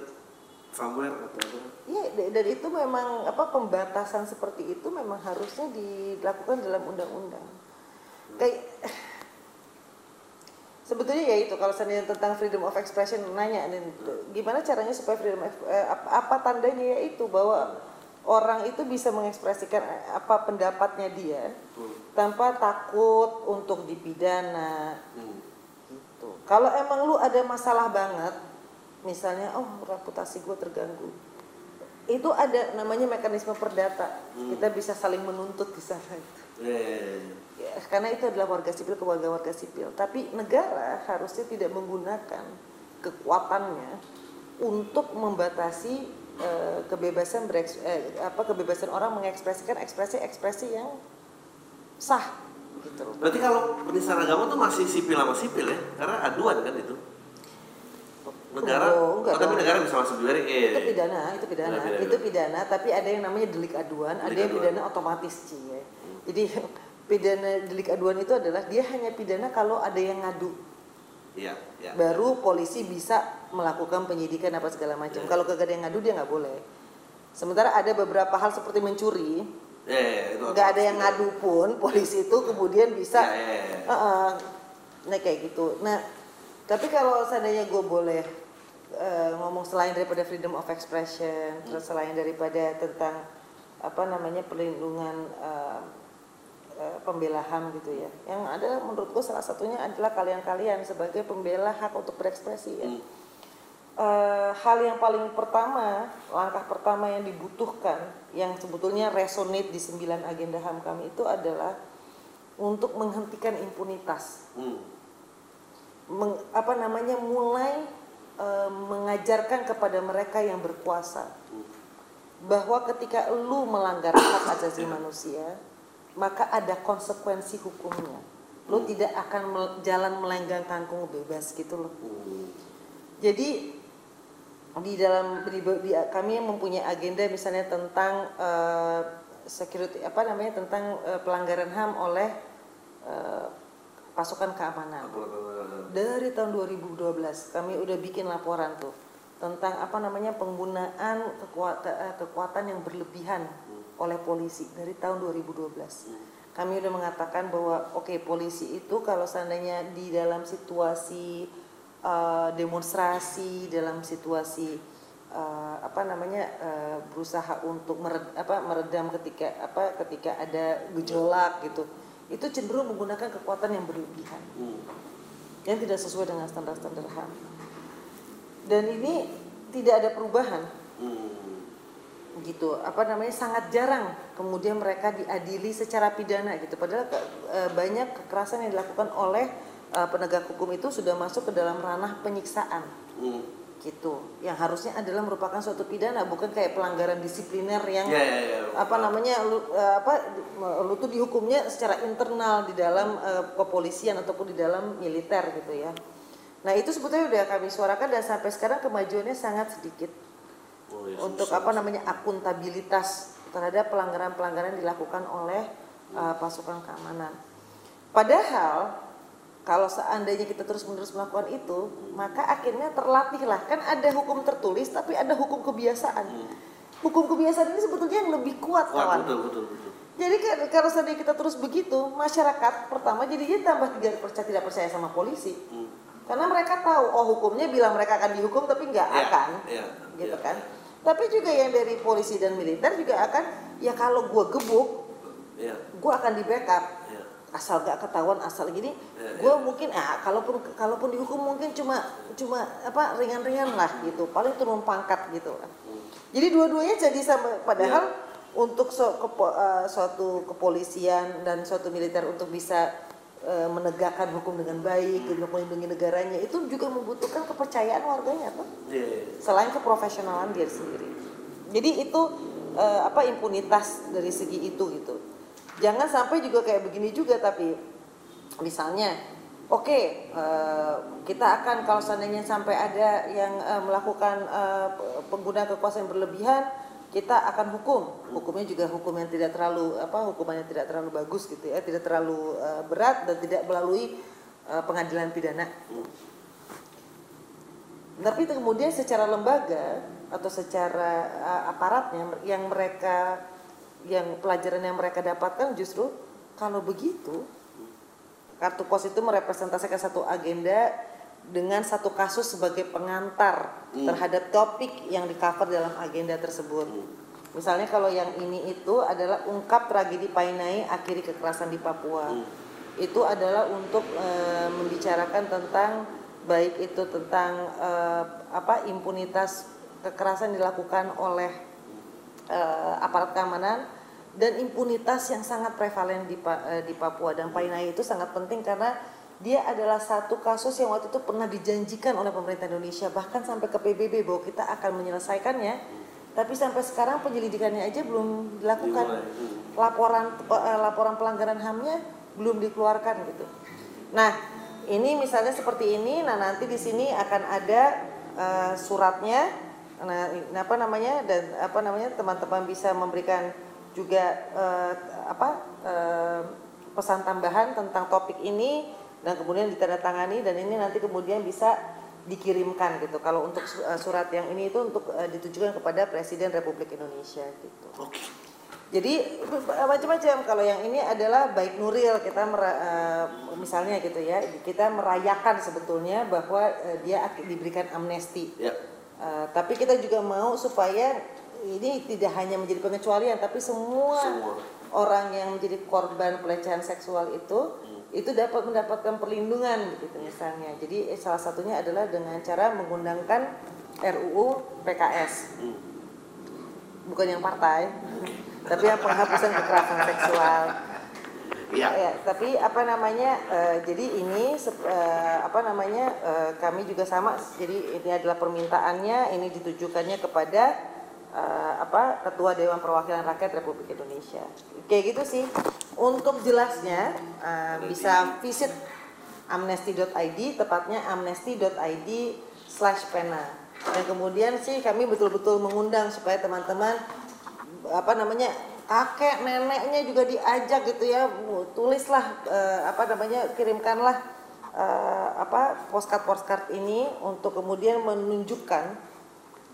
somewhere atau apa? ya da- dan itu memang apa pembatasan seperti itu memang harusnya dilakukan dalam undang-undang kayak sebetulnya ya itu kalau seandainya tentang freedom of expression nanya dan gimana caranya supaya freedom of, eh, apa, apa tandanya ya itu bahwa orang itu bisa mengekspresikan eh, apa pendapatnya dia Hmm. tanpa takut untuk dipidana Hmm. gitu. Kalau emang lu ada masalah banget, misalnya oh reputasi gue terganggu, itu ada namanya mekanisme perdata. Hmm. Kita bisa saling menuntut di sana. Ya, ya, ya. Ya, karena itu adalah warga sipil ke warga warga sipil. Tapi negara harusnya tidak menggunakan kekuatannya untuk membatasi eh, kebebasan eh, apa kebebasan orang mengekspresikan ekspresi-ekspresi yang sah gitu. Berarti kalau penistaan agama tuh masih sipil sama sipil ya? Karena aduan kan itu. Negara, Oh, enggak oh, tapi negara bisa masuk juga eh. itu pidana itu pidana Nah, pidana. itu pidana tapi ada yang namanya delik aduan ada Delik yang aduan. pidana otomatis sih ya jadi pidana delik aduan itu adalah dia hanya pidana kalau ada yang ngadu Iya, iya. baru polisi bisa melakukan penyidikan apa segala macam Ya. kalau kagak ada yang ngadu dia nggak boleh Sementara ada beberapa hal seperti mencuri, Ya, ya, itu nggak ada yang ngadu pun, polisi itu kemudian bisa Ya, ya, ya. Heeh. nah kayak gitu. Nah, tapi kalau seandainya gue boleh eh, ngomong selain daripada freedom of expression, terus selain daripada tentang apa namanya perlindungan eh, eh, pembela HAM gitu ya. Yang ada menurut gue salah satunya adalah kalian-kalian sebagai pembela hak untuk berekspresi ya. Hmm. Eh, hal yang paling pertama, langkah pertama yang dibutuhkan, yang sebetulnya resonate di sembilan agenda HAM kami itu adalah untuk menghentikan impunitas, Hmm. Meng- apa namanya mulai eh, mengajarkan kepada mereka yang berkuasa bahwa ketika lu melanggar hak asasi manusia, maka ada konsekuensi hukumnya. Lu tidak akan jalan melenggang kangkung bebas gitu loh. Hmm. Jadi di dalam di, di- kami mempunyai agenda misalnya tentang eh, security apa namanya tentang eh, pelanggaran HAM oleh eh, pasukan keamanan. Dari tahun 2012 kami udah bikin laporan tuh tentang apa namanya penggunaan kekuatan, kekuatan yang berlebihan oleh polisi dari tahun 2012. Kami udah mengatakan bahwa oke polisi itu kalau seandainya di dalam situasi eh, demonstrasi, dalam situasi eh, apa namanya eh, berusaha untuk mered- apa, meredam ketika apa ketika ada gejolak gitu, itu cenderung menggunakan kekuatan yang berlebihan Hmm. yang tidak sesuai dengan standar-standar HAM. Dan ini tidak ada perubahan Hmm. gitu. Apa namanya sangat jarang kemudian mereka diadili secara pidana gitu. Padahal ke- eh, banyak kekerasan yang dilakukan oleh eh, penegak hukum itu sudah masuk ke dalam ranah penyiksaan Hmm. Gitu. Yang harusnya adalah merupakan suatu pidana bukan kayak pelanggaran disipliner yang Ya, ya, ya. apa namanya lu, eh, apa lu tuh dihukumnya secara internal di dalam eh, kepolisian ataupun di dalam militer gitu ya. Nah itu sebetulnya udah kami suarakan dan sampai sekarang kemajuannya sangat sedikit Oh, ya, untuk susah. apa namanya akuntabilitas terhadap pelanggaran-pelanggaran dilakukan oleh uh, pasukan keamanan. Padahal kalau seandainya kita terus-menerus melakukan itu, maka akhirnya terlatihlah kan ada hukum tertulis tapi ada hukum kebiasaan. Hukum kebiasaan ini sebetulnya yang lebih kuat kawan. betul, betul, betul. Jadi kan kalau seandainya kita terus begitu, masyarakat pertama jadinya tambah tidak percaya tidak percaya sama polisi. Hmm. Karena mereka tahu oh hukumnya bilang mereka akan dihukum tapi nggak Ya, akan, ya, gitu ya. kan. Tapi juga yang dari polisi dan militer juga akan ya kalau gua gebuk, Ya, gua akan di backup. Ya. Asal gak ketahuan asal gini, Ya, gua mungkin ah kalaupun kalaupun dihukum mungkin cuma cuma apa ringan-ringan lah gitu, paling turun pangkat gitu lah. Jadi dua-duanya jadi sama padahal untuk so- kepo- eh, suatu kepolisian dan suatu militer untuk bisa eh, menegakkan hukum dengan baik, untuk melindungi negaranya itu juga membutuhkan kepercayaan warganya tuh Ya, ya. selain keprofesionalan dia sendiri. Jadi itu eh, apa impunitas dari segi itu gitu. Jangan sampai juga kayak begini juga tapi misalnya oke eh, kita akan kalau seandainya sampai ada yang eh, melakukan eh, pengguna kekuasaan berlebihan kita akan hukum. Hukumnya juga hukum yang tidak terlalu apa hukumannya tidak terlalu bagus gitu ya tidak terlalu eh, berat dan tidak melalui eh, pengadilan pidana. Tapi kemudian secara lembaga atau secara uh, aparatnya yang mereka yang pelajaran yang mereka dapatkan justru kalau begitu kartu pos itu merepresentasikan satu agenda dengan satu kasus sebagai pengantar terhadap topik yang di cover dalam agenda tersebut. Misalnya kalau yang ini itu adalah ungkap tragedi Painai akhiri kekerasan di Papua. Itu adalah untuk eh, membicarakan tentang baik itu tentang eh, apa impunitas kekerasan dilakukan oleh eh, aparat keamanan dan impunitas yang sangat prevalen di eh, di Papua dan Painai itu sangat penting karena dia adalah satu kasus yang waktu itu pernah dijanjikan oleh pemerintah Indonesia bahkan sampai ke PBB bahwa kita akan menyelesaikannya tapi sampai sekarang penyelidikannya aja belum dilakukan hmm. laporan eh, laporan pelanggaran HAM-nya belum dikeluarkan gitu. Nah, ini misalnya seperti ini, nah nanti di sini akan ada eh, suratnya, nah apa namanya dan apa namanya teman-teman bisa memberikan juga eh, apa eh, pesan tambahan tentang topik ini dan kemudian ditandatangani dan ini nanti kemudian bisa dikirimkan gitu. Kalau untuk eh, surat yang ini itu untuk eh, ditujukan kepada Presiden Republik Indonesia gitu. Oke. Jadi macam-macam. Kalau yang ini adalah baik Nuril kita mera- eh, misalnya gitu ya, kita merayakan sebetulnya bahwa eh, dia diberikan amnesti. Ya. Eh, tapi kita juga mau supaya ini tidak hanya menjadi pengecualian, tapi semua, Semua. orang yang menjadi korban pelecehan seksual itu itu dapat mendapatkan perlindungan gitu misalnya. Jadi eh, salah satunya adalah dengan cara mengundangkan RUU PKS Hmm. bukan yang partai, tapi yang penghapusan kekerasan seksual. Iya. Ya, tapi apa namanya? eh, jadi ini eh, apa namanya? eh, kami juga sama. Jadi ini adalah permintaannya. Ini ditujukannya kepada eh, apa? Ketua Dewan Perwakilan Rakyat Republik Indonesia. Kayak gitu sih. Untuk jelasnya eh, bisa visit amnesty.id, tepatnya amnesty.id slash pena. Dan kemudian sih kami betul-betul mengundang supaya teman-teman apa namanya kakek neneknya juga diajak gitu ya tulislah eh, apa namanya kirimkanlah eh, apa postcard postcard ini untuk kemudian menunjukkan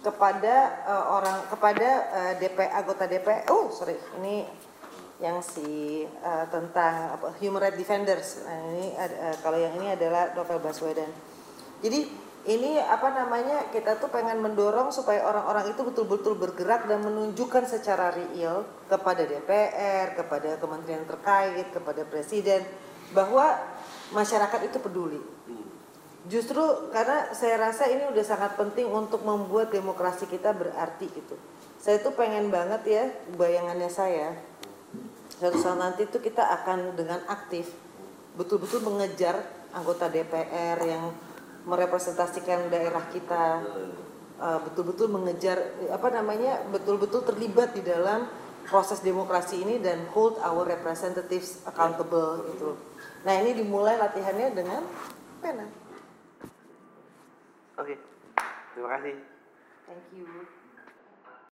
kepada eh, orang kepada eh, DP anggota DP oh sorry ini yang si eh, tentang apa, human rights defenders nah, ini eh, kalau yang ini adalah Novel Baswedan jadi ini apa namanya kita tuh pengen mendorong supaya orang-orang itu betul-betul bergerak dan menunjukkan secara real kepada DPR, kepada kementerian terkait, kepada presiden bahwa masyarakat itu peduli. Justru karena saya rasa ini udah sangat penting untuk membuat demokrasi kita berarti gitu. Saya tuh pengen banget ya bayangannya saya suatu saat nanti tuh kita akan dengan aktif betul-betul mengejar anggota DPR yang merepresentasikan daerah kita uh, betul-betul mengejar apa namanya betul-betul terlibat di dalam proses demokrasi ini dan hold our representatives accountable gitu. Nah ini dimulai latihannya dengan pena. Oke. Terima kasih. Thank you.